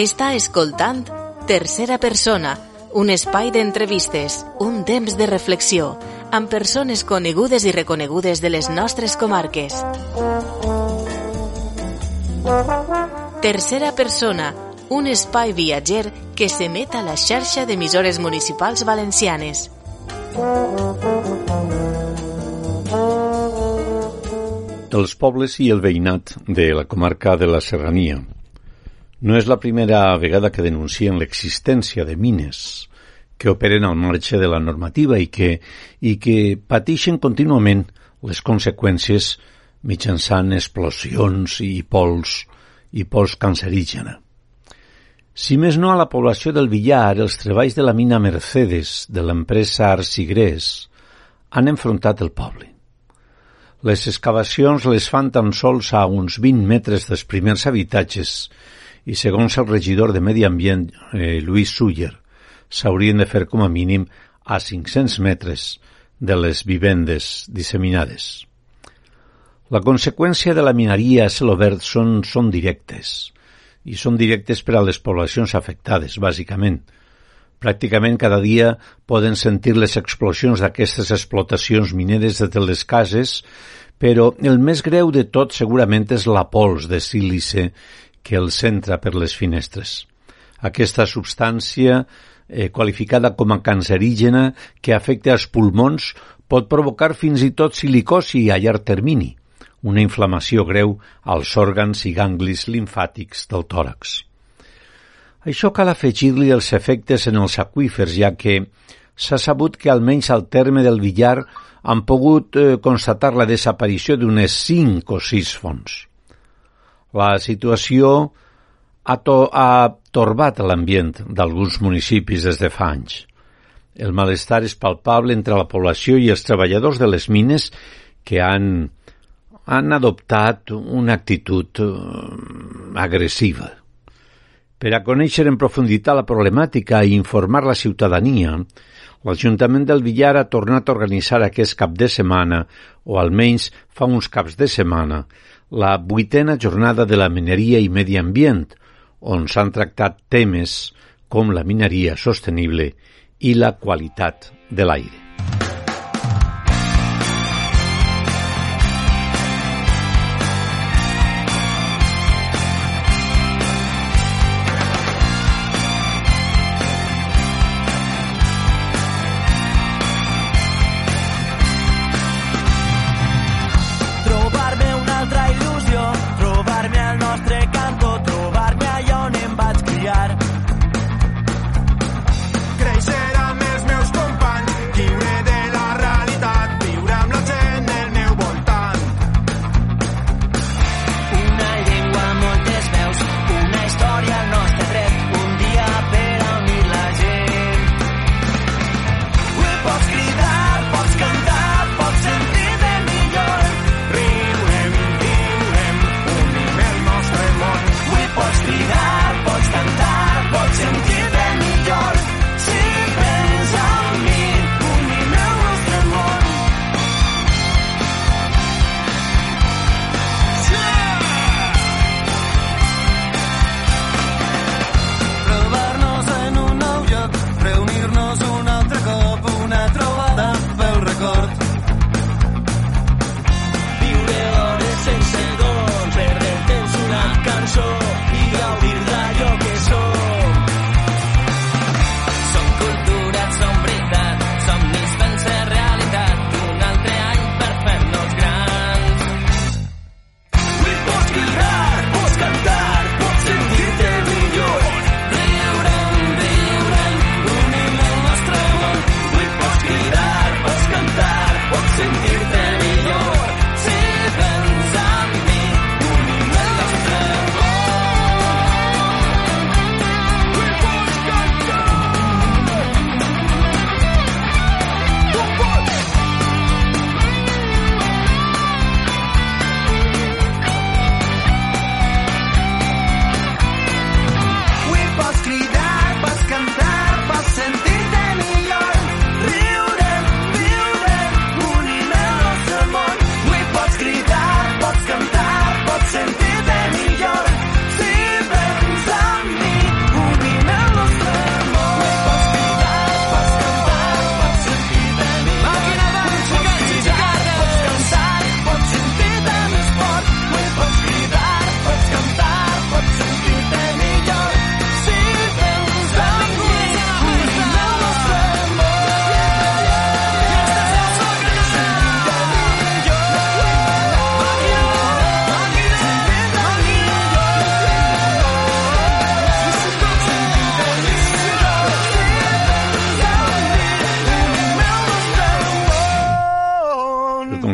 Està escoltant Tercera Persona, un espai d'entrevistes, un temps de reflexió, amb persones conegudes i reconegudes de les nostres comarques. Tercera Persona, un espai viatger que s'emet a la xarxa d'emissores municipals valencianes. Els pobles i el veïnat de la comarca de la Serrania. No és la primera vegada que denuncien l'existència de mines que operen al marge de la normativa i que, i que pateixen contínuament les conseqüències mitjançant explosions i pols i pols cancerígena. Si més no a la població del Villar, els treballs de la mina Mercedes de l'empresa Arsigrés han enfrontat el poble. Les excavacions les fan tan sols a uns 20 metres dels primers habitatges i, segons el regidor de Medi Ambient, eh, Lluís Suyer, s'haurien de fer com a mínim a 500 metres de les vivendes disseminades. La conseqüència de la mineria a cel obert són, són directes i són directes per a les poblacions afectades, bàsicament. Pràcticament cada dia poden sentir les explosions d'aquestes explotacions mineres de les cases, però el més greu de tot segurament és la pols de sílice que els entra per les finestres. Aquesta substància, eh, qualificada com a cancerígena, que afecta els pulmons, pot provocar fins i tot silicosi a llarg termini una inflamació greu als òrgans i ganglis limfàtics del tòrax. Això cal afegir-li els efectes en els aquífers, ja que s'ha sabut que almenys al terme del Villar han pogut eh, constatar la desaparició d'unes 5 o 6 fonts. La situació ha, to ha torbat l'ambient d'alguns municipis des de fa anys. El malestar és palpable entre la població i els treballadors de les mines que han han adoptat una actitud eh, agressiva. Per a conèixer en profunditat la problemàtica i informar la ciutadania, l'Ajuntament del Villar ha tornat a organitzar aquest cap de setmana, o almenys fa uns caps de setmana, la vuitena jornada de la mineria i medi ambient, on s'han tractat temes com la mineria sostenible i la qualitat de l'aire.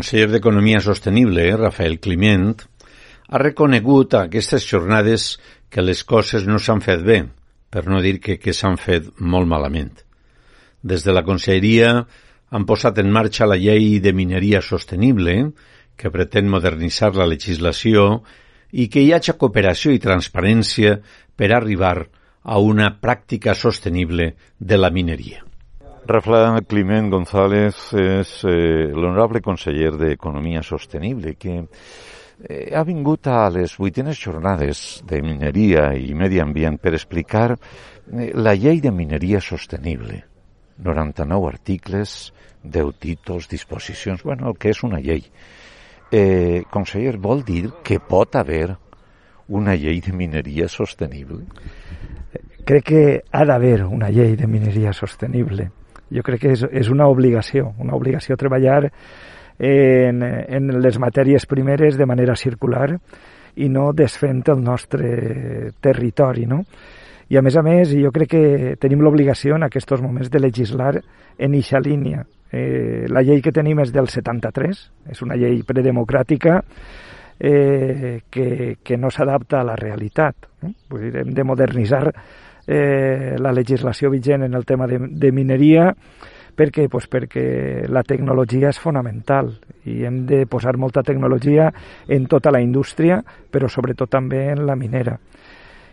Conseller d'Economia Sostenible, Rafael Climent, ha reconegut a aquestes jornades que les coses no s'han fet bé, per no dir que, que s'han fet molt malament. Des de la Conselleria han posat en marxa la llei de mineria sostenible, que pretén modernitzar la legislació i que hi hagi cooperació i transparència per arribar a una pràctica sostenible de la mineria. Rafael Climent González és eh, l'honorable conseller d'Economia Sostenible que eh, ha vingut a les vuitenes jornades de mineria i medi ambient per explicar eh, la llei de mineria sostenible. 99 articles, 10 títols, disposicions, bueno, el que és una llei. Eh, conseller, vol dir que pot haver una llei de mineria sostenible? Crec que ha d'haver una llei de mineria sostenible. Jo crec que és, és una obligació, una obligació treballar en, en les matèries primeres de manera circular i no desfent el nostre territori, no? I a més a més, jo crec que tenim l'obligació en aquests moments de legislar en eixa línia. Eh, la llei que tenim és del 73, és una llei predemocràtica eh, que, que no s'adapta a la realitat. No? Vull dir, hem de modernitzar eh, la legislació vigent en el tema de, de mineria perquè, pues perquè la tecnologia és fonamental i hem de posar molta tecnologia en tota la indústria, però sobretot també en la minera.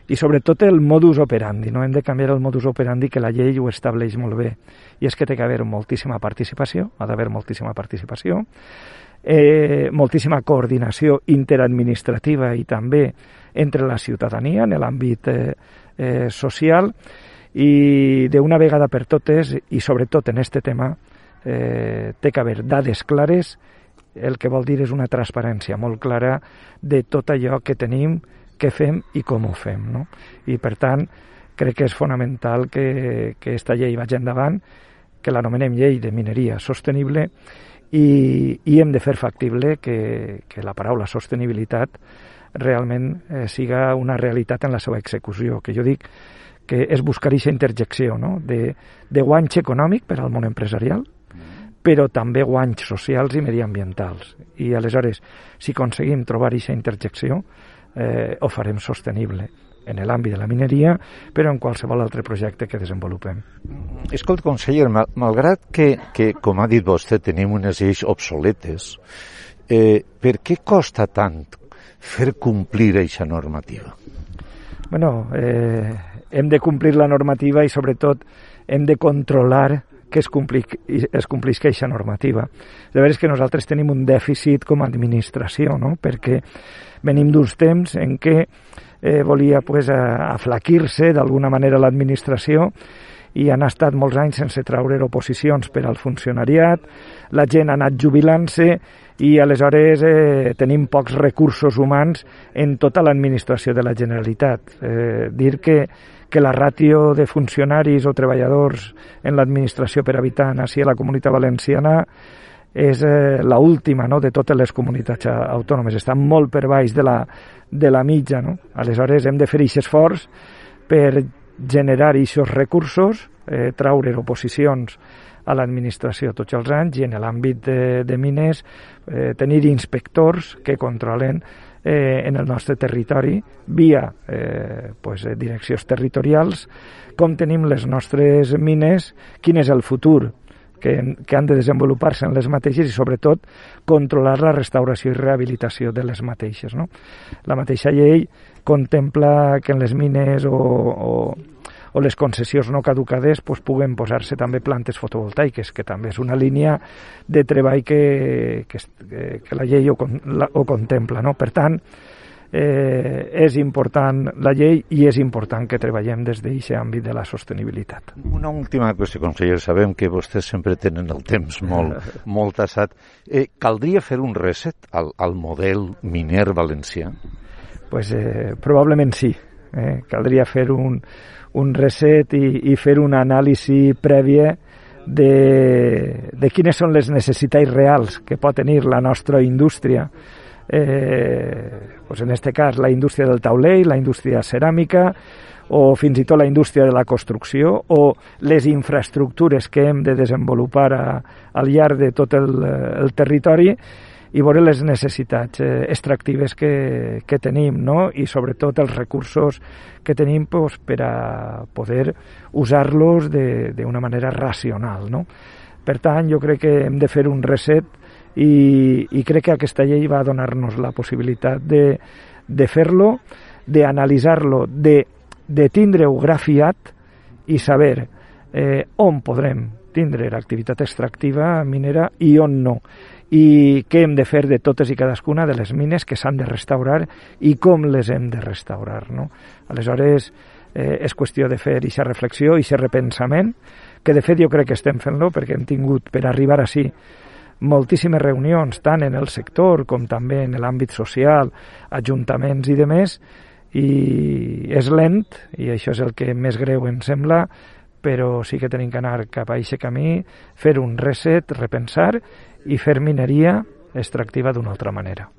I sobretot el modus operandi, no? Hem de canviar el modus operandi que la llei ho estableix molt bé. I és que té que haver moltíssima participació, ha d'haver moltíssima participació, eh, moltíssima coordinació interadministrativa i també entre la ciutadania en l'àmbit eh, eh, social i d'una vegada per totes i sobretot en aquest tema eh, té que haver dades clares el que vol dir és una transparència molt clara de tot allò que tenim què fem i com ho fem. No? I, per tant, crec que és fonamental que, que aquesta llei vagi endavant, que l'anomenem llei de mineria sostenible i, i hem de fer factible que, que la paraula sostenibilitat realment eh, siga una realitat en la seva execució, que jo dic que és buscar aquesta interjecció no? de, de guanys econòmic per al món empresarial, però també guanys socials i mediambientals. I aleshores, si aconseguim trobar aquesta interjecció, eh, ho farem sostenible en l'àmbit de la mineria, però en qualsevol altre projecte que desenvolupem. Escolta, conseller, mal, malgrat que, que, com ha dit vostè, tenim unes lleis obsoletes, eh, per què costa tant fer complir aquesta normativa? Bueno, eh, hem de complir la normativa i, sobretot, hem de controlar que es, compli, es complisca aquesta normativa. De veres que nosaltres tenim un dèficit com a administració, no? perquè venim d'uns temps en què eh, volia pues, aflaquir-se d'alguna manera l'administració i han estat molts anys sense treure oposicions per al funcionariat, la gent ha anat jubilant-se i aleshores eh, tenim pocs recursos humans en tota l'administració de la Generalitat. Eh, dir que, que la ràtio de funcionaris o treballadors en l'administració per habitant a la comunitat valenciana és eh, la última no, de totes les comunitats autònomes, està molt per baix de la, de la mitja. No? Aleshores hem de fer aquest esforç per generar aquests recursos, eh, traure oposicions a l'administració tots els anys i en l'àmbit de, de mines eh, tenir inspectors que controlen eh, en el nostre territori via eh, pues, direccions territorials com tenim les nostres mines, quin és el futur que, que han de desenvolupar-se en les mateixes i sobretot controlar la restauració i rehabilitació de les mateixes. No? La mateixa llei contempla que en les mines o, o, o les concessions no caducades pues, puguen posar-se també plantes fotovoltaiques, que també és una línia de treball que, que, que la llei ho, la, ho contempla. No? Per tant, eh, és important la llei i és important que treballem des d'aquest àmbit de la sostenibilitat. Una última qüestió, conseller. Sabem que vostès sempre tenen el temps molt, molt tassat. Eh, caldria fer un reset al, al model miner valencià? pues, eh, probablement sí. Eh, caldria fer un, un reset i, i fer una anàlisi prèvia de, de quines són les necessitats reals que pot tenir la nostra indústria. Eh, pues en este cas la indústria del tauler, la indústria ceràmica o fins i tot la indústria de la construcció o les infraestructures que hem de desenvolupar a, al llarg de tot el, el territori i veure les necessitats eh, extractives que, que tenim no? i sobretot els recursos que tenim pues, per a poder usar-los d'una manera racional. No? Per tant, jo crec que hem de fer un reset i, i crec que aquesta llei va donar-nos la possibilitat de, de fer-lo, d'analitzar-lo, de, de tindre-ho grafiat i saber eh, on podrem tindre l'activitat extractiva minera i on no i què hem de fer de totes i cadascuna de les mines que s'han de restaurar i com les hem de restaurar. No? Aleshores, eh, és qüestió de fer aquesta reflexió, i aquest repensament, que de fet jo crec que estem fent-lo perquè hem tingut per arribar així moltíssimes reunions, tant en el sector com també en l'àmbit social, ajuntaments i demés, i és lent, i això és el que més greu em sembla, però sí que tenim que anar cap a aquest camí, fer un reset, repensar i fer mineria extractiva d'una altra manera.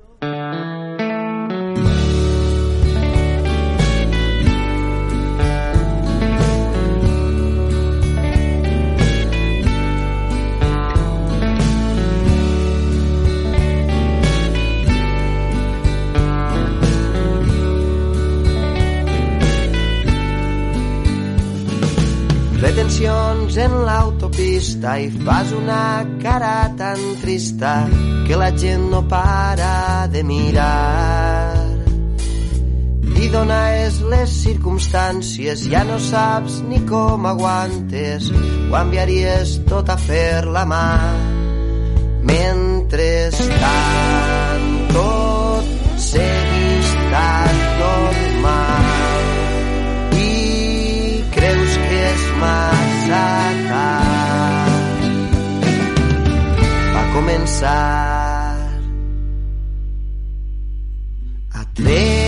Retencions en l'autopista i fas una cara tan trista que la gent no para de mirar. I dones les circumstàncies, ja no saps ni com aguantes, ho enviaries tot a fer la mà. Mentrestant, tot segueix tan massa. Va començar a tremolar,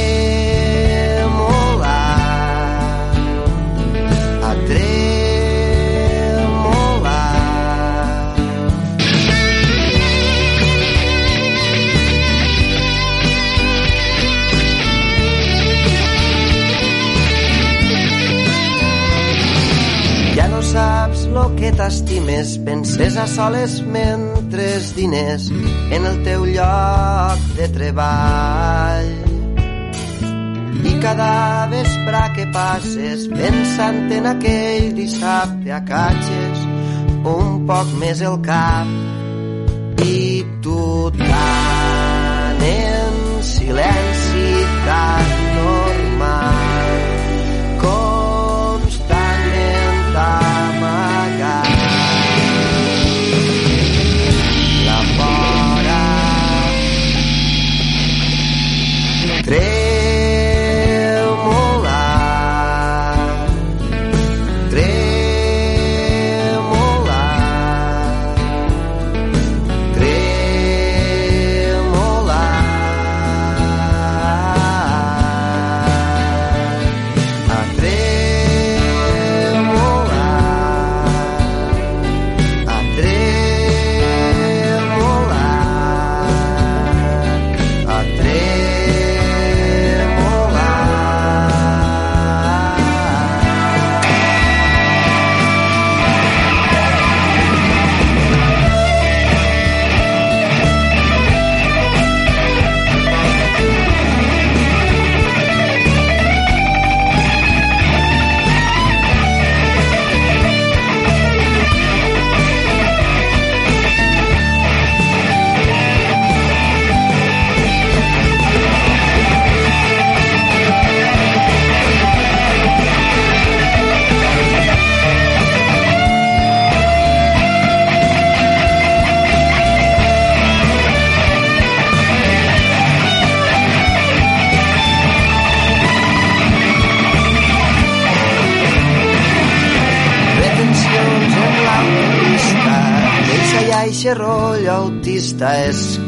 que t'estimes, penses a soles mentre diners en el teu lloc de treball. I cada vespre que passes pensant en aquell dissabte a catxes un poc més el cap i tu tan en silenci tan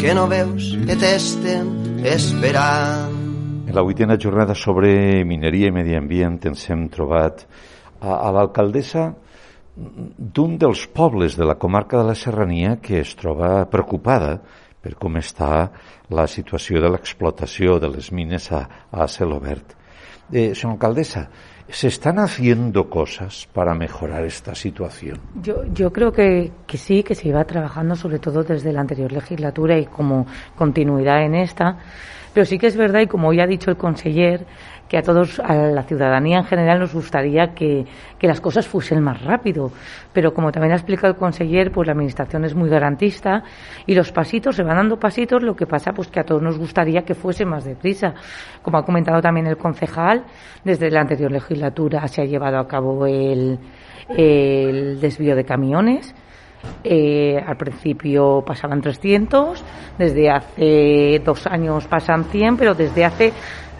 que no veus que t'estem esperant En la vuitena jornada sobre mineria i medi ambient ens hem trobat a, a l'alcaldessa d'un dels pobles de la comarca de la Serrania que es troba preocupada per com està la situació de l'explotació de les mines a, a cel obert. Eh, señora alcaldesa, ¿se están haciendo cosas para mejorar esta situación? Yo, yo creo que, que sí, que se iba trabajando sobre todo desde la anterior legislatura y como continuidad en esta. Pero sí que es verdad, y como ya ha dicho el conseller, que a todos, a la ciudadanía en general, nos gustaría que, las cosas fuesen más rápido. Pero como también ha explicado el conseller, pues la administración es muy garantista y los pasitos, se van dando pasitos, lo que pasa pues que a todos nos gustaría que fuese más deprisa. Como ha comentado también el concejal, desde la anterior legislatura se ha llevado a cabo el, el desvío de camiones. Eh, al principio pasaban 300, desde hace dos años pasan 100, pero desde hace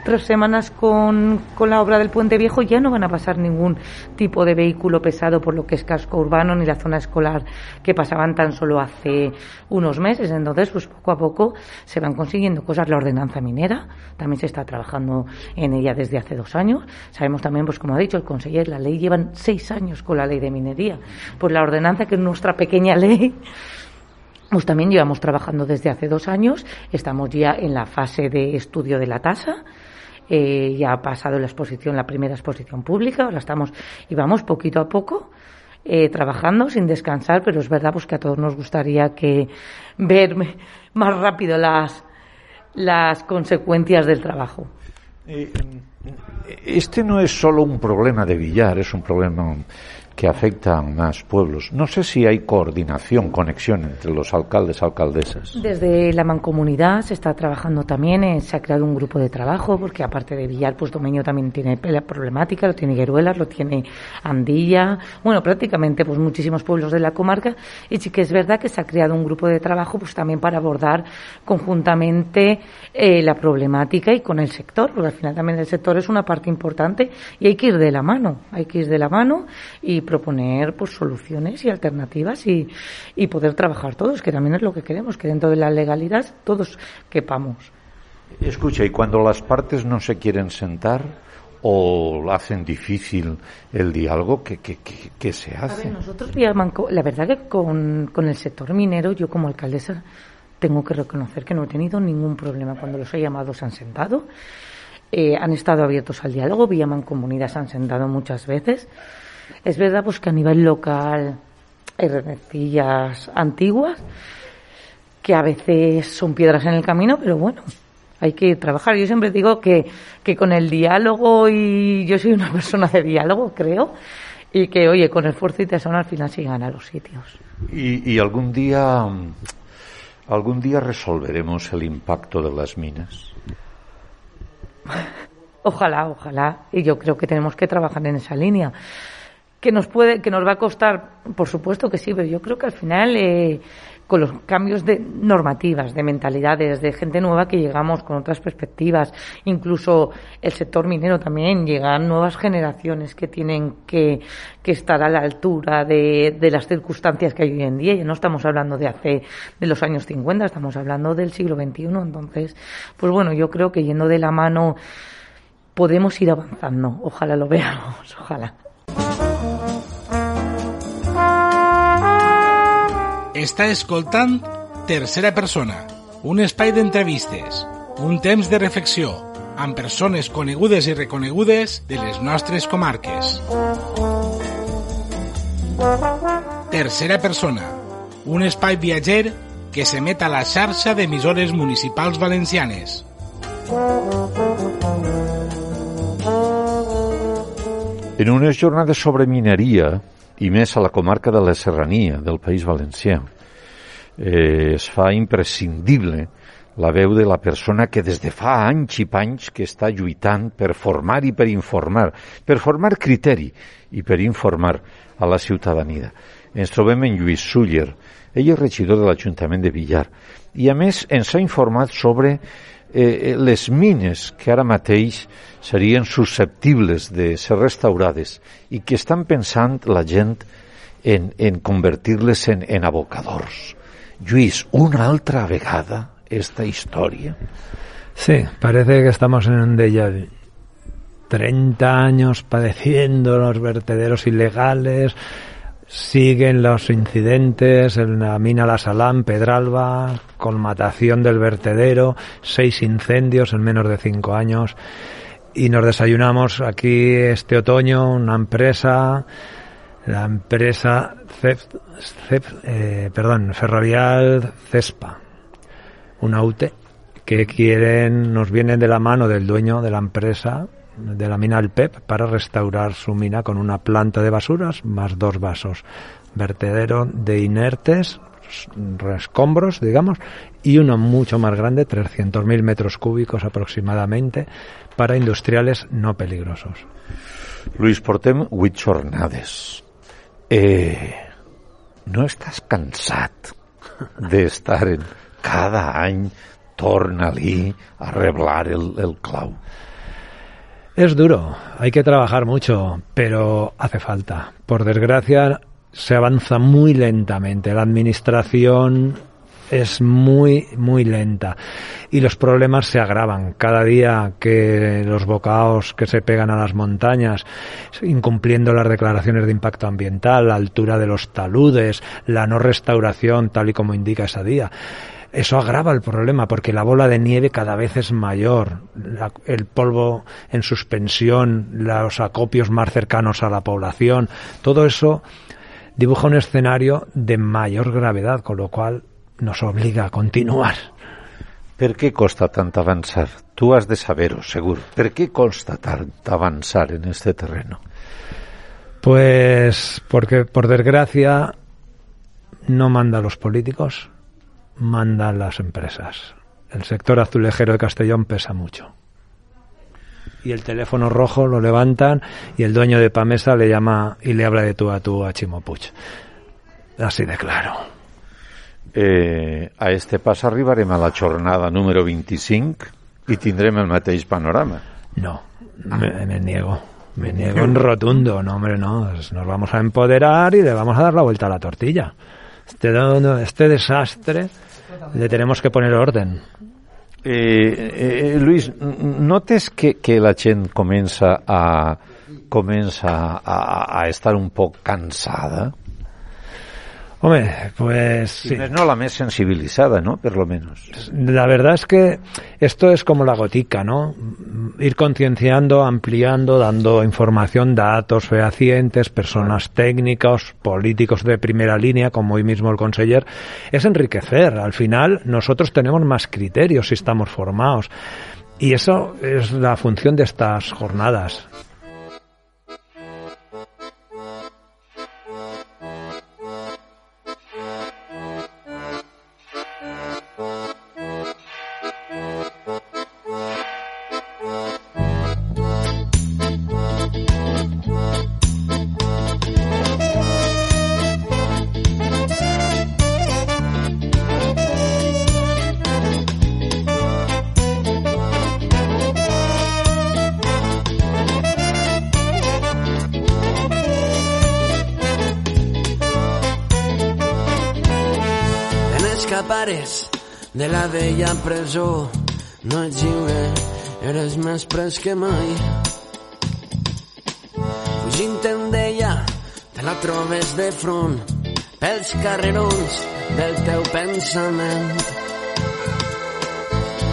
tres semanas con, con, la obra del puente viejo ya no van a pasar ningún tipo de vehículo pesado por lo que es casco urbano ni la zona escolar que pasaban tan solo hace unos meses. Entonces, pues poco a poco se van consiguiendo cosas. La ordenanza minera también se está trabajando en ella desde hace dos años. Sabemos también, pues como ha dicho el conseller, la ley llevan seis años con la ley de minería. Pues la ordenanza, que es nuestra pequeña ley, pues también llevamos trabajando desde hace dos años, estamos ya en la fase de estudio de la tasa, eh, ya ha pasado la exposición, la primera exposición pública, ahora estamos y vamos poquito a poco eh, trabajando sin descansar, pero es verdad pues que a todos nos gustaría que ver más rápido las las consecuencias del trabajo. Eh, este no es solo un problema de Villar, es un problema que afectan más pueblos. No sé si hay coordinación, conexión entre los alcaldes, alcaldesas. Desde la mancomunidad se está trabajando también, eh, se ha creado un grupo de trabajo, porque aparte de Villar, pues Domeño también tiene la problemática, lo tiene Gueruelas, lo tiene Andilla, bueno, prácticamente pues muchísimos pueblos de la comarca, y sí que es verdad que se ha creado un grupo de trabajo pues también para abordar conjuntamente eh, la problemática y con el sector, porque al final también el sector es una parte importante y hay que ir de la mano, hay que ir de la mano y proponer pues soluciones y alternativas y, y poder trabajar todos, que también es lo que queremos, que dentro de la legalidad todos quepamos. Escucha, y cuando las partes no se quieren sentar o hacen difícil el diálogo, ¿qué, qué, qué, se hace? nosotros, la verdad que con, con el sector minero, yo como alcaldesa tengo que reconocer que no he tenido ningún problema. Cuando los he llamado se han sentado, eh, han estado abiertos al diálogo, vía mancomunidad se han sentado muchas veces. Es verdad pues que a nivel local hay rencillas antiguas que a veces son piedras en el camino, pero bueno, hay que trabajar. Yo siempre digo que, que con el diálogo, y yo soy una persona de diálogo, creo, y que, oye, con esfuerzo y tesón al final se gana los sitios. Y, y algún día, algún día resolveremos el impacto de las minas. Ojalá, ojalá. Y yo creo que tenemos que trabajar en esa línea que nos puede, que nos va a costar, por supuesto que sí, pero yo creo que al final eh, con los cambios de normativas, de mentalidades, de gente nueva que llegamos con otras perspectivas, incluso el sector minero también, llegan nuevas generaciones que tienen que, que estar a la altura de, de, las circunstancias que hay hoy en día. Ya no estamos hablando de hace, de los años 50, estamos hablando del siglo XXI. Entonces, pues bueno, yo creo que yendo de la mano podemos ir avanzando. Ojalá lo veamos, ojalá. Està escoltant Tercera Persona, un espai d'entrevistes, un temps de reflexió, amb persones conegudes i reconegudes de les nostres comarques. Tercera Persona, un espai viatger que s'emet a la xarxa d'emissores municipals valencianes. En unes jornades sobre mineria, i més a la comarca de la Serrania del País Valencià. Eh, es fa imprescindible la veu de la persona que des de fa anys i panys que està lluitant per formar i per informar, per formar criteri i per informar a la ciutadania. Ens trobem en Lluís Suller, ell és regidor de l'Ajuntament de Villar i a més ens ha informat sobre eh, les mines que ara mateix serien susceptibles de ser restaurades i que estan pensant la gent en, en convertir-les en, en abocadors. Lluís, una altra vegada esta historia. Sí, parece que estamos en un déjà vu. 30 años padeciendo los vertederos ilegales, siguen los incidentes en la mina La Salán, Pedralba, colmatación del vertedero, seis incendios en menos de cinco años. Y nos desayunamos aquí este otoño una empresa, la empresa Cep, eh, perdón, Ferrovial Cespa, una UTE que quieren, nos vienen de la mano del dueño de la empresa, de la mina El PEP, para restaurar su mina con una planta de basuras más dos vasos, vertedero de inertes, escombros, digamos, y uno mucho más grande, 300.000 metros cúbicos aproximadamente, para industriales no peligrosos. Luis, portem vuit jornades. Eh, no estàs cansat d'estar en cada any torna-li a reblar el clau? Es duro, hay que trabajar mucho, pero hace falta. Por desgracia, se avanza muy lentamente. La administración es muy, muy lenta. Y los problemas se agravan. Cada día que los bocaos que se pegan a las montañas, incumpliendo las declaraciones de impacto ambiental, la altura de los taludes, la no restauración tal y como indica esa día. Eso agrava el problema porque la bola de nieve cada vez es mayor, la, el polvo en suspensión, los acopios más cercanos a la población, todo eso dibuja un escenario de mayor gravedad, con lo cual nos obliga a continuar. Per què costa tant avançar? Tu has de saber-ho, segur. Per què costa tant avançar en este terreno? Pues porque, por desgracia, no mandan los políticos, mandan las empresas. El sector azulejero de Castellón pesa mucho. Y el teléfono rojo lo levantan y el dueño de Pamesa le llama y le habla de tú a tú a Chimo Puig. Así de claro. Eh, a este pas arribarem a la jornada número 25 i tindrem el mateix panorama. No, me, me niego. Me niego en rotundo. No, hombre, no. Nos vamos a empoderar y le vamos a dar la vuelta a la tortilla. Este, este desastre le tenemos que poner orden. Eh, eh, Luis, notes que, que la gent comença a comença a, a estar un poc cansada? Hombre, pues sí. No la más sensibilizada, ¿no? Por lo menos. La verdad es que esto es como la gotica, ¿no? Ir concienciando, ampliando, dando información, datos fehacientes, personas técnicas, políticos de primera línea, como hoy mismo el conseller, es enriquecer. Al final, nosotros tenemos más criterios si estamos formados. Y eso es la función de estas jornadas. Presó. No ets lliure, eres més pres que mai. Fugint te'n deia, te la trobes de front pels carrerons del teu pensament.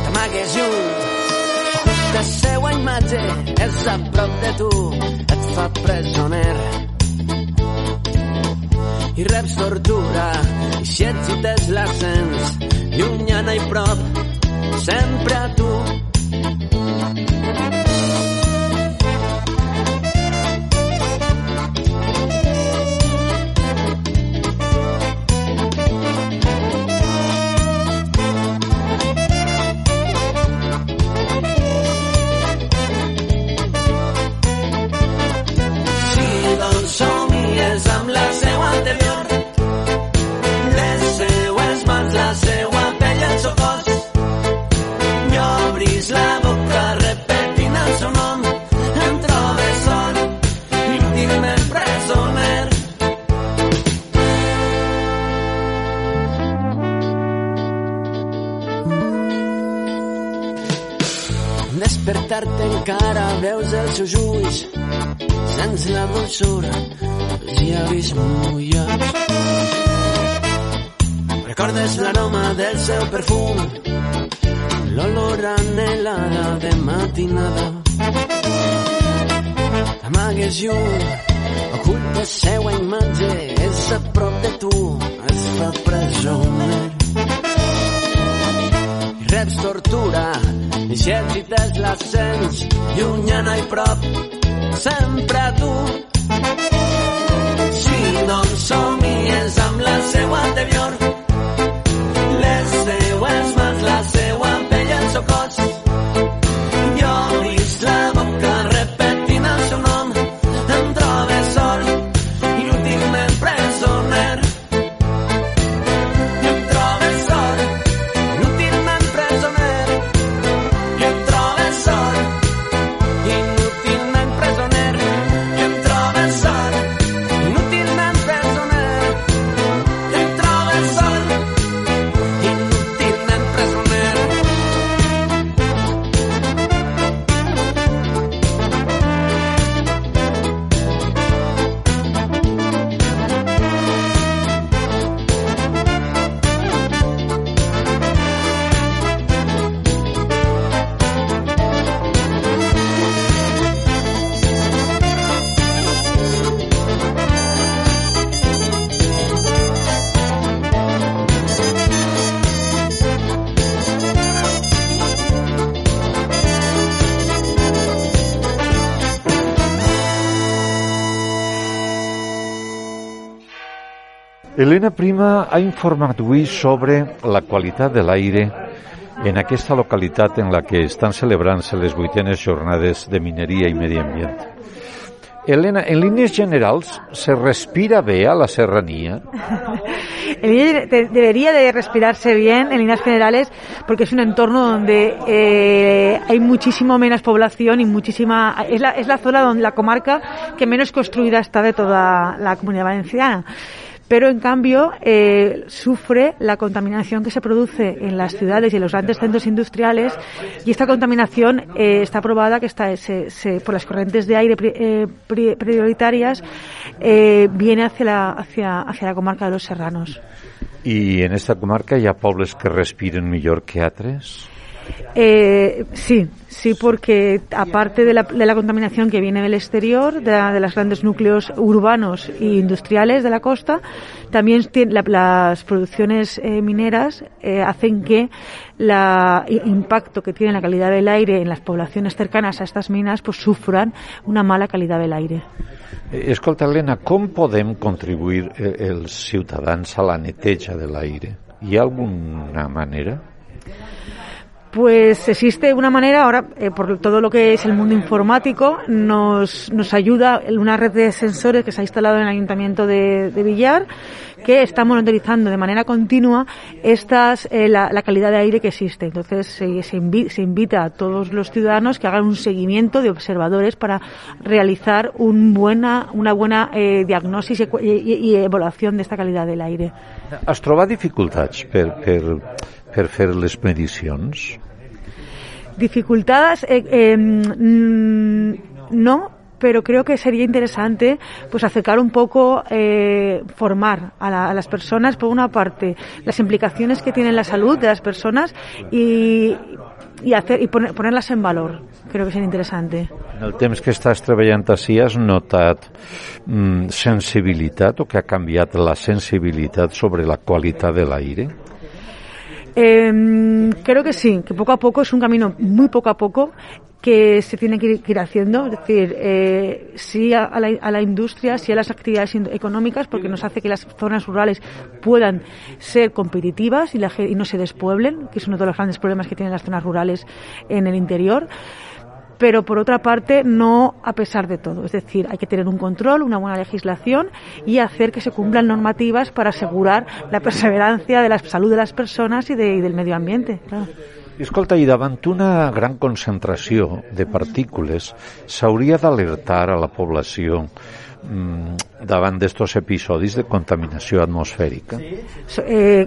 T'amagues lluny, la seua imatge és a prop de tu, et fa presoner i reps tortura i si excites la sents llunyana i prop sempre a tu la dolçura dels llavis mullats. Recordes l'aroma del seu perfum, l'olor anhelada de matinada. Amagues llum, oculta seua imatge, és a prop de tu, es fa presoner. I reps tortura, i si agites l'ascens, llunyana i prop, sempre tu. Si doncs somies amb la seua anterior, Elena Prima ha informat avui sobre la qualitat de l'aire en aquesta localitat en la que estan celebrant-se les vuitenes jornades de mineria i medi ambient. Elena, en línies generals, ¿se respira bé a la serranía? Debería de respirarse bien en líneas generales porque es un entorno donde eh, hay muchísimo menos población y muchísima es la, es la zona donde la comarca que menos construida está de toda la comunidad valenciana pero en cambio eh, sufre la contaminación que se produce en las ciudades y en los grandes centros industriales y esta contaminación eh, está probada que está se- se- por las corrientes de aire pri- eh, pri- prioritarias eh, viene hacia la, hacia, hacia la comarca de los serranos. I en esta comarca hi ha pobles que respiren millor que altres? Eh, sí, sí, porque aparte de la, de la contaminación que viene del exterior, de, la- los grandes núcleos urbanos e industriales de la costa, también la- las producciones eh, mineras eh, hacen que el impacto que tiene la calidad del aire en las poblaciones cercanas a estas minas pues sufran una mala calidad del aire. Eh, Escolta, Elena, com podem contribuir els ciutadans a la neteja de l'aire? Hi ha alguna manera? Pues existe una manera, ahora, eh, por todo lo que es el mundo informático, nos, nos ayuda una red de sensores que se ha instalado en el Ayuntamiento de, Villar, que está monitorizando de manera continua estas, eh, la, calidad de aire que existe. Entonces, se, se, invi- se invita a todos los ciudadanos que hagan un seguimiento de observadores para realizar un buena, una buena eh, diagnosis y, y- y evaluación de esta calidad del aire. Has trobat dificultats per, per, per fer les medicions? Dificultadas, eh, eh, no, pero creo que sería interesante pues acercar un poco, eh, formar a, la- a las personas, por una parte, las implicaciones que tiene en la salud de las personas y, y, hacer, y poner- ponerlas en valor. Creo que sería interesante. En el temps que estàs treballant així has notat mm, sensibilitat o que ha canviat la sensibilitat sobre la qualitat de l'aire? Eh, creo que sí, que poco a poco es un camino muy poco a poco que se tiene que ir, haciendo, es decir, eh, sí a, la, industria, sí a las actividades económicas, porque nos hace que las zonas rurales puedan ser competitivas y, la y no se despueblen, que es uno de los grandes problemas que tienen las zonas rurales en el interior pero por otra parte no a pesar de todo. Es decir, hay que tener un control, una buena legislación y hacer que se cumplan normativas para asegurar la perseverancia de la salud de las personas y, de- y del medio ambiente. Claro. Escolta, i davant una gran concentració de partícules, s'hauria d'alertar a la població mm, davant d'estos episodis de contaminació atmosfèrica? Eh,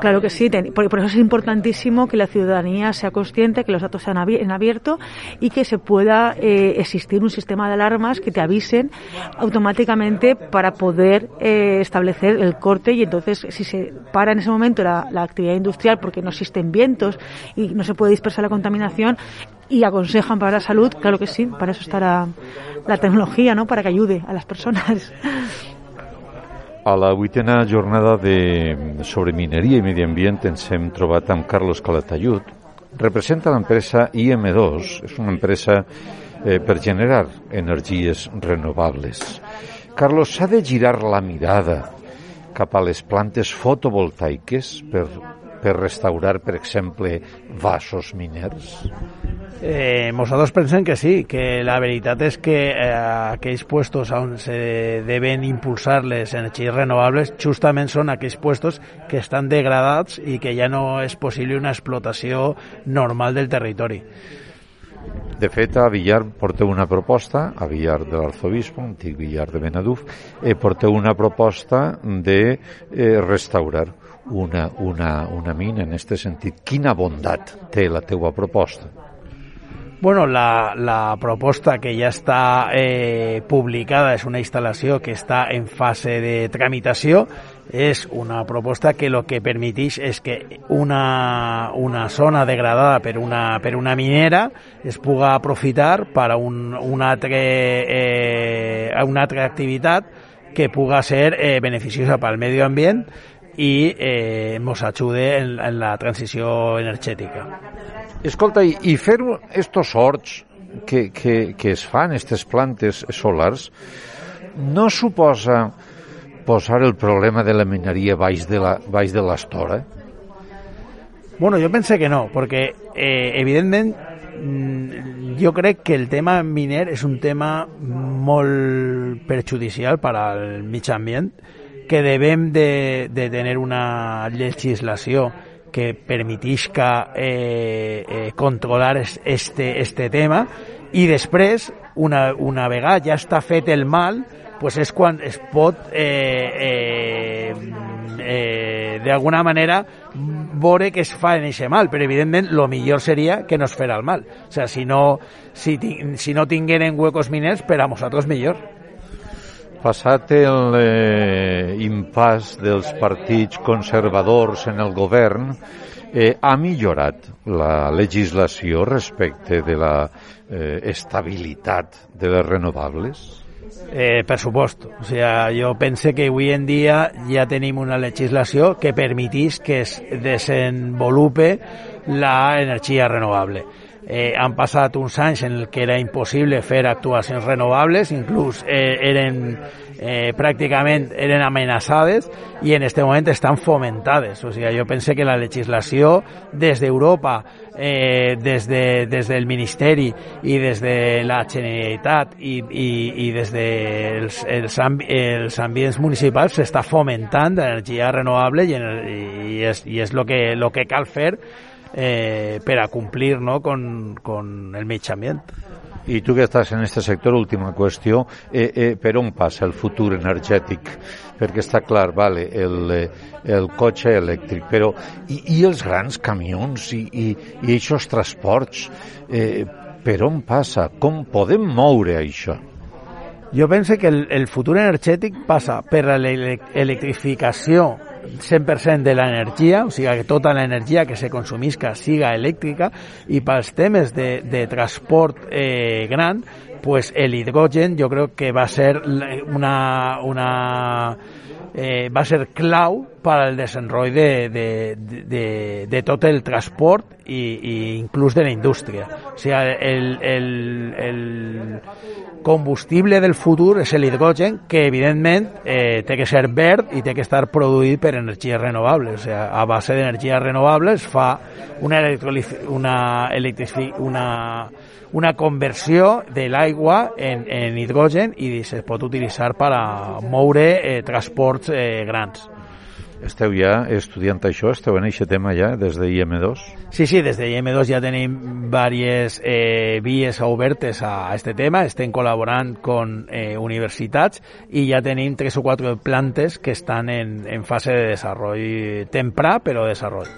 Claro que sí, por, eso es importantísimo que la ciudadanía sea consciente, que los datos sean en abierto y que se pueda eh, existir un sistema de alarmas que te avisen automáticamente para poder eh, establecer el corte y entonces si se para en ese momento la, la actividad industrial porque no existen vientos y no se puede dispersar la contaminación, y aconsejan para la salud, claro que sí, para eso estará la tecnología, ¿no? Para que ayude a las personas. A la vuitena jornada de, sobre mineria i medi ambient ens hem trobat amb Carlos Calatayud. Representa l'empresa IM2, és una empresa eh, per generar energies renovables. Carlos, s'ha de girar la mirada cap a les plantes fotovoltaiques per, per restaurar, per exemple, vasos miners? Eh, nosaltres pensem que sí, que la veritat és que eh, aquells puestos on se deben impulsar les energies renovables justament són aquells puestos que estan degradats i que ja no és possible una explotació normal del territori. De fet, a Villar porteu una proposta, a Villar de l'Arzobispo, antic Villar de Benaduf, eh, porteu una proposta de eh, restaurar una, una, una mina en aquest sentit. Quina bondat té la teua proposta? Bueno, la, la proposta que ja està eh, publicada és una instal·lació que està en fase de tramitació. És una proposta que el que permeteix és que una, una zona degradada per una, per una minera es puga aprofitar per a un, una, altre, eh, una altra activitat que puga ser eh, beneficiosa pel medi ambient i eh, ens ajude en, en la transició energètica. Escolta, i, i fer estos horts que, que, que es fan, aquestes plantes solars, no suposa posar el problema de la mineria baix de la, baix de l'estora? Bueno, jo pense que no, perquè eh, evidentment mm, jo crec que el tema miner és un tema molt perjudicial per al mig ambient, que devem de, de tenir una legislació que permetisca eh, eh, controlar este, este tema i després, una, una vegada ja està fet el mal, pues és quan es pot eh, eh, eh, d'alguna manera veure que es fa en aquest mal, però evidentment el millor seria que no es fera el mal. O sea, si no, si, si no tingueren huecos miners, per a nosaltres millor. Passat el eh, dels partits conservadors en el govern, eh, ha millorat la legislació respecte de la eh, estabilitat de les renovables? Eh, per supost. O sea, jo pense que avui en dia ja tenim una legislació que permetís que es desenvolupe la energia renovable. Eh, han passat uns anys en el que era impossible fer actuacions renovables, inclús eh, eren eh, pràcticament eren amenaçades i en aquest moment estan fomentades. O sigui, jo pense que la legislació des d'Europa, eh, des, de, des del Ministeri i des de la Generalitat i, i, i des dels de els, els ambients municipals s'està fomentant l'energia renovable i, i, és, i és el que, lo que cal fer eh, per a complir no, con, con el ambient. I tu que estàs en aquest sector, última qüestió, eh, eh, per on passa el futur energètic? Perquè està clar, vale, el, eh, el cotxe elèctric, però i, i els grans camions i, i, i aquests transports, eh, per on passa? Com podem moure això? Jo penso que el, el futur energètic passa per l'electrificació 100% de l'energia, o sigui que tota l'energia que se consumisca siga elèctrica i pels temes de, de transport eh, gran, pues el hidrogen jo crec que va ser una, una eh, va ser clau per al desenvolupament de, de, de, de tot el transport i, i inclús de la indústria. O sigui, el, el, el combustible del futur és l'hidrogen, que evidentment eh, té que ser verd i té que estar produït per energies renovables. O sigui, a base d'energies renovables fa una, una, una, una conversió de l'aigua en, en hidrogen i se pot utilitzar per a moure eh, transports eh, grans. Esteu ja estudiant això? Esteu en aquest tema ja des de IM2? Sí, sí, des de IM2 ja tenim diverses eh, vies obertes a este tema, estem col·laborant con eh, universitats i ja tenim tres o quatre plantes que estan en, en fase de desarrollo temprà, però desarrollo.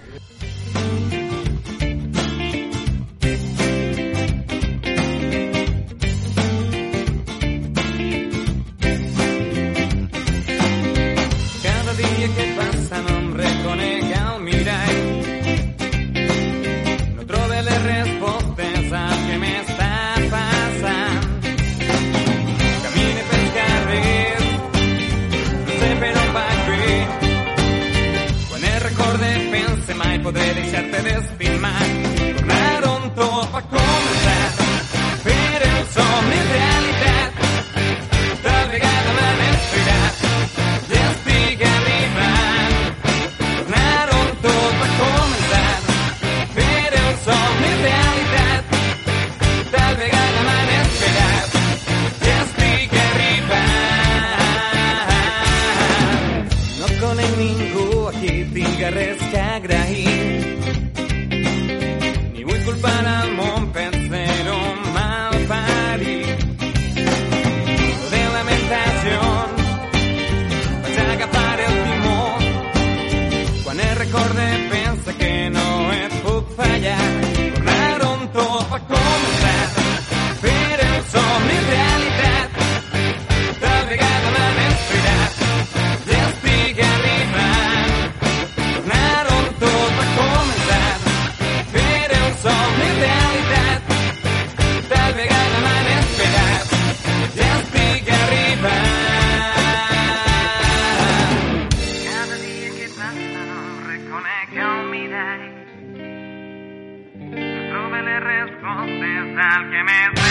Al que m'està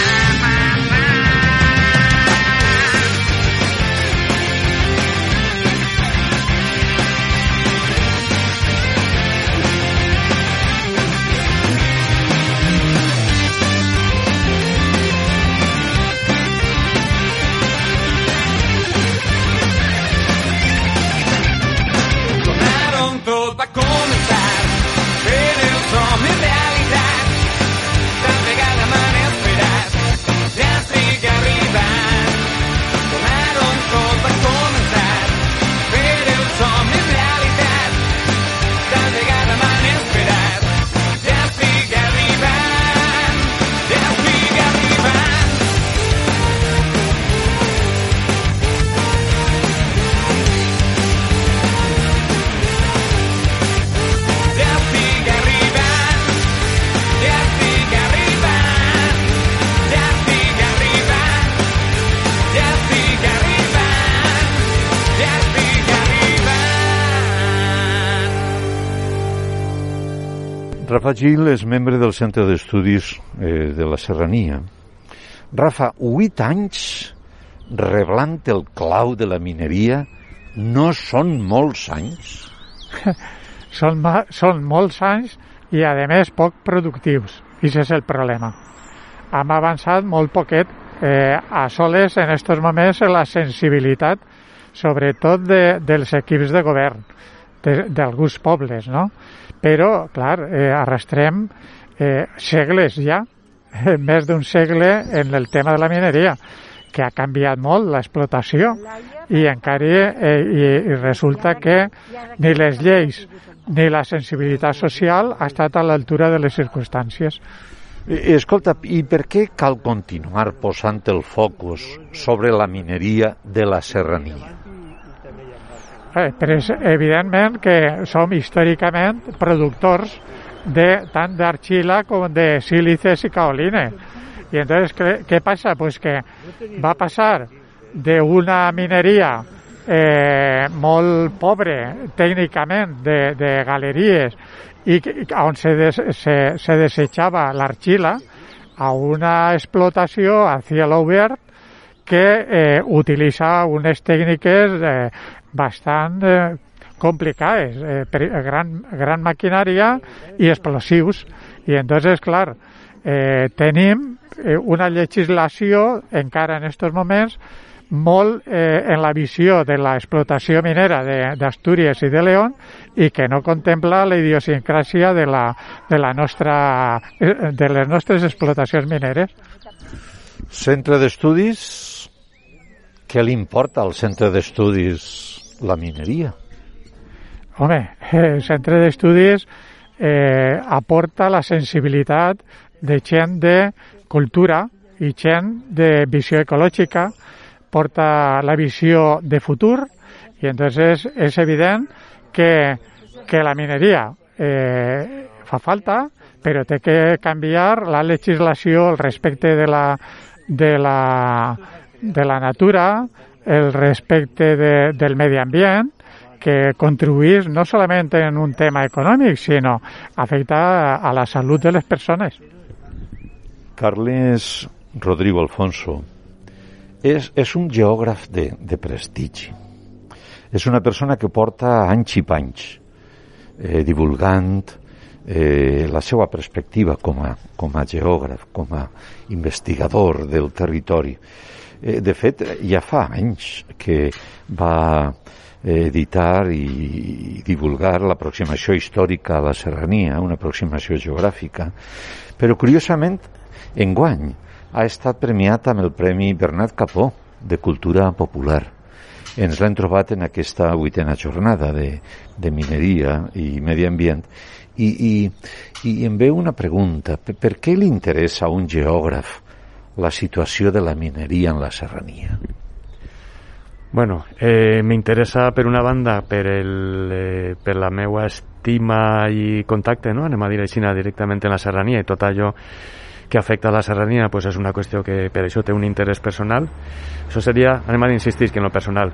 Rafa Gil és membre del Centre d'Estudis eh, de la Serrania. Rafa, huit anys reblant el clau de la mineria no són molts anys? són, són molts anys i, a més, poc productius. I és el problema. Hem avançat molt poquet eh, a soles en aquests moments en la sensibilitat, sobretot de, dels equips de govern d'alguns pobles, no? Però, clar, eh, arrastrem eh, segles ja, eh, més d'un segle en el tema de la mineria, que ha canviat molt l'explotació i encara eh, i, i resulta que ni les lleis ni la sensibilitat social ha estat a l'altura de les circumstàncies. Escolta, i per què cal continuar posant el focus sobre la mineria de la serrania? Eh, però és evidentment que som històricament productors de, tant d'argila com de sílices i caolines. I entonces, què, què passa? Pues que va passar d'una mineria eh, molt pobre tècnicament de, de galeries i on se, des, se, se desechava l'argila a una explotació a cielo obert que eh, utilitza unes tècniques eh, bastant eh, complicades, eh, per, gran, gran maquinària i explosius. I entonces, clar, eh, tenim eh, una legislació encara en aquests moments molt eh, en la visió de l'explotació minera d'Astúries i de León i que no contempla la idiosincràsia de, la, de, la nostra, eh, de les nostres explotacions mineres. Centre d'estudis, què li importa al centre d'estudis la mineria? Home, el centre d'estudis eh, aporta la sensibilitat de gent de cultura i gent de visió ecològica, porta la visió de futur i entonces és evident que, que la mineria eh, fa falta, però té que canviar la legislació al respecte de la, de la, de la natura, el respecte de, del medi ambient, que contribuís no solament en un tema econòmic, sinó afecta a la salut de les persones. Carles Rodrigo Alfonso és, és un geògraf de, de prestigi. És una persona que porta anys i panys eh, divulgant eh, la seva perspectiva com a, com a geògraf, com a investigador del territori. De fet, ja fa anys que va editar i divulgar l'aproximació històrica a la serrania, una aproximació geogràfica, però curiosament, enguany, ha estat premiat amb el Premi Bernat Capó de Cultura Popular. Ens l'hem trobat en aquesta vuitena jornada de, de mineria i medi ambient i, i, i em ve una pregunta. Per, per què li interessa a un geògraf la situació de la mineria en la serrania? Bueno, eh, m'interessa per una banda per, el, eh, per la meva estima i contacte, no? anem a dir així directament en la serrania i tot allò que afecta a la serrania pues és una qüestió que per això té un interès personal. Això seria, anem a insistir que en lo personal.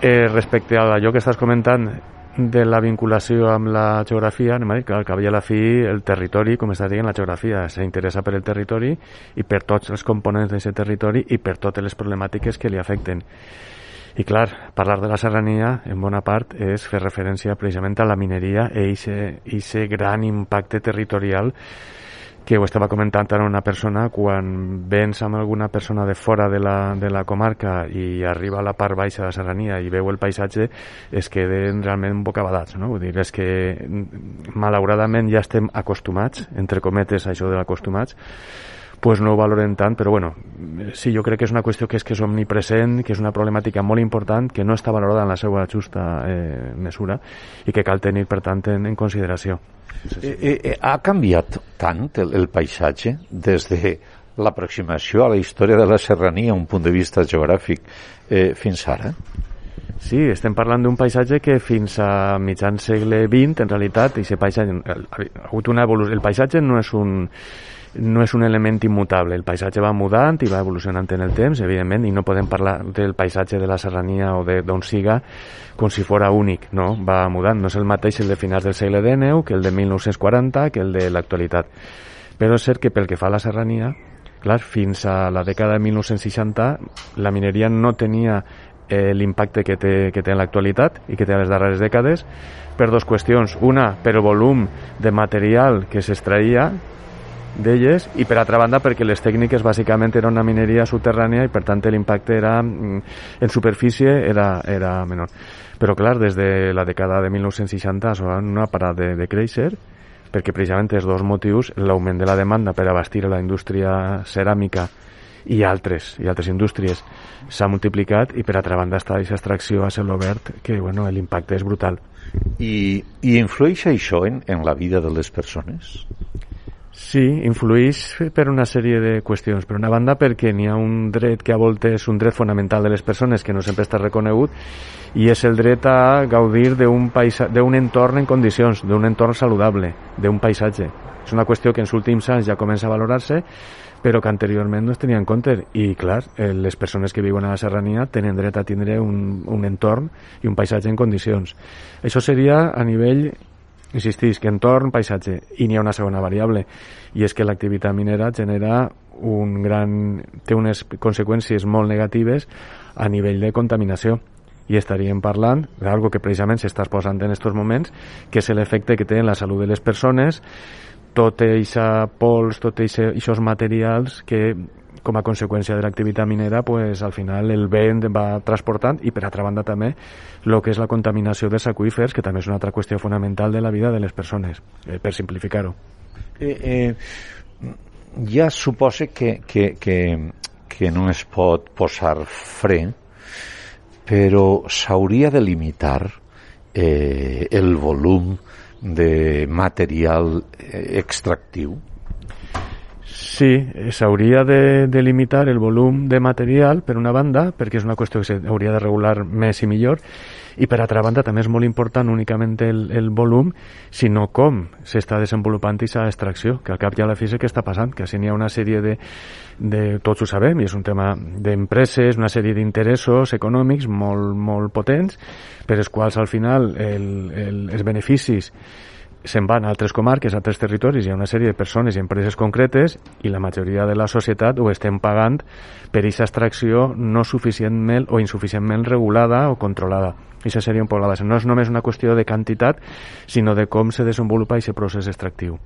Eh, respecte a allò que estàs comentant de la vinculació amb la geografia, anem a dir que al cap i a la fi el territori, com estàs dient, la geografia s'interessa per el territori i per tots els components d'aquest territori i per totes les problemàtiques que li afecten. I clar, parlar de la serrania, en bona part, és fer referència precisament a la mineria i aquest gran impacte territorial que ho estava comentant ara una persona, quan vens amb alguna persona de fora de la, de la comarca i arriba a la part baixa de la serrania i veu el paisatge, es queden realment bocabadats, no? Vull dir, és que malauradament ja estem acostumats, entre cometes, a això de l'acostumats, pues no ho valoren tant, però bueno, sí, jo crec que és una qüestió que és que és omnipresent, que és una problemàtica molt important, que no està valorada en la seva justa eh, mesura i que cal tenir, per tant, en, en consideració. Eh, eh, eh, ha canviat tant el, el paisatge des de l'aproximació a la història de la serrania, un punt de vista geogràfic, eh, fins ara? Sí, estem parlant d'un paisatge que fins a mitjan segle XX, en realitat, i paisatge, ha hagut una evolució. El paisatge no és un no és un element immutable. El paisatge va mudant i va evolucionant en el temps, evidentment, i no podem parlar del paisatge de la serrania o d'on siga com si fora únic, no? Va mudant. No és el mateix el de finals del segle XIX que el de 1940 que el de l'actualitat. Però és cert que pel que fa a la serrania, clar, fins a la dècada de 1960 la mineria no tenia eh, l'impacte que té, que té en l'actualitat i que té en les darreres dècades per dues qüestions. Una, per el volum de material que s'extraïa d'elles i per altra banda perquè les tècniques bàsicament era una mineria subterrània i per tant l'impacte era mm, en superfície era, era menor però clar, des de la dècada de 1960 no ha parat de, de créixer perquè precisament els dos motius l'augment de la demanda per abastir la indústria ceràmica i altres, i altres indústries s'ha multiplicat i per altra banda està aquesta extracció a cel obert que bueno, l'impacte és brutal I, i influeix això en, en la vida de les persones? Sí, influeix per una sèrie de qüestions. Per una banda, perquè n'hi ha un dret que a voltes és un dret fonamental de les persones que no sempre està reconegut i és el dret a gaudir d'un entorn en condicions, d'un entorn saludable, d'un paisatge. És una qüestió que en els últims anys ja comença a valorar-se, però que anteriorment no es tenia en compte. I, clar, eh, les persones que viuen a la serrania tenen dret a tindre un, un entorn i un paisatge en condicions. Això seria a nivell insistís que entorn, paisatge, i n'hi ha una segona variable, i és que l'activitat minera genera un gran, té unes conseqüències molt negatives a nivell de contaminació. I estaríem parlant d'algo que precisament s'està posant en aquests moments, que és l'efecte que té en la salut de les persones, tot eixa pols, tot aquests materials que com a conseqüència de l'activitat minera, pues, al final el vent va transportant i per altra banda també el que és la contaminació dels aqüífers, que també és una altra qüestió fonamental de la vida de les persones, eh, per simplificar-ho. Eh, eh, ja suposa que, que, que, que no es pot posar fre, però s'hauria de limitar eh, el volum de material eh, extractiu? Sí, eh, s'hauria de, de limitar el volum de material, per una banda, perquè és una qüestió que s'hauria de regular més i millor, i per altra banda també és molt important únicament el, el volum, sinó com s'està desenvolupant aquesta extracció, que al cap i a la fi que està passant, que si n'hi ha una sèrie de, de, tots ho sabem, i és un tema d'empreses, una sèrie d'interessos econòmics molt, molt potents, per els quals al final el, el, els beneficis se'n van a altres comarques, a altres territoris, hi ha una sèrie de persones i empreses concretes i la majoria de la societat ho estem pagant per aquesta extracció no suficientment o insuficientment regulada o controlada. I això seria un poc la base. No és només una qüestió de quantitat, sinó de com se desenvolupa aquest procés extractiu.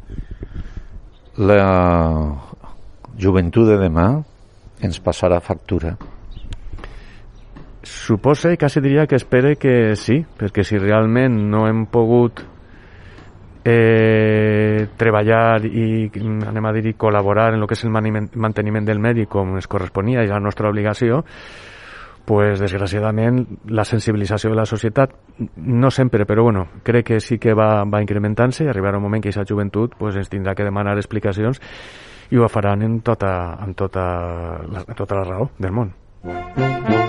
La joventut de demà ens passarà factura. Suposa i quasi diria que espere que sí, perquè si realment no hem pogut eh, treballar i anem a dir i col·laborar en el que és el manteniment del medi com es corresponia i la nostra obligació pues desgraciadament la sensibilització de la societat no sempre, però bueno, crec que sí que va, va incrementant-se i arribarà un moment que aquesta joventut pues, ens tindrà que demanar explicacions i ho faran en tota, en tota, en tota la raó del món.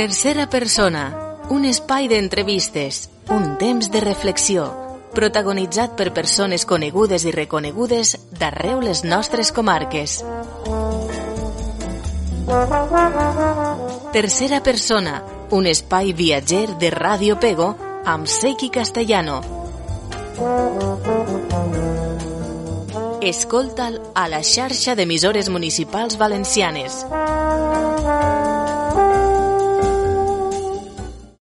Tercera persona, un espai d'entrevistes, un temps de reflexió, protagonitzat per persones conegudes i reconegudes d'arreu les nostres comarques. Tercera persona, un espai viatger de Ràdio Pego amb Seiki Castellano. Escolta'l a la xarxa d'emissores municipals valencianes.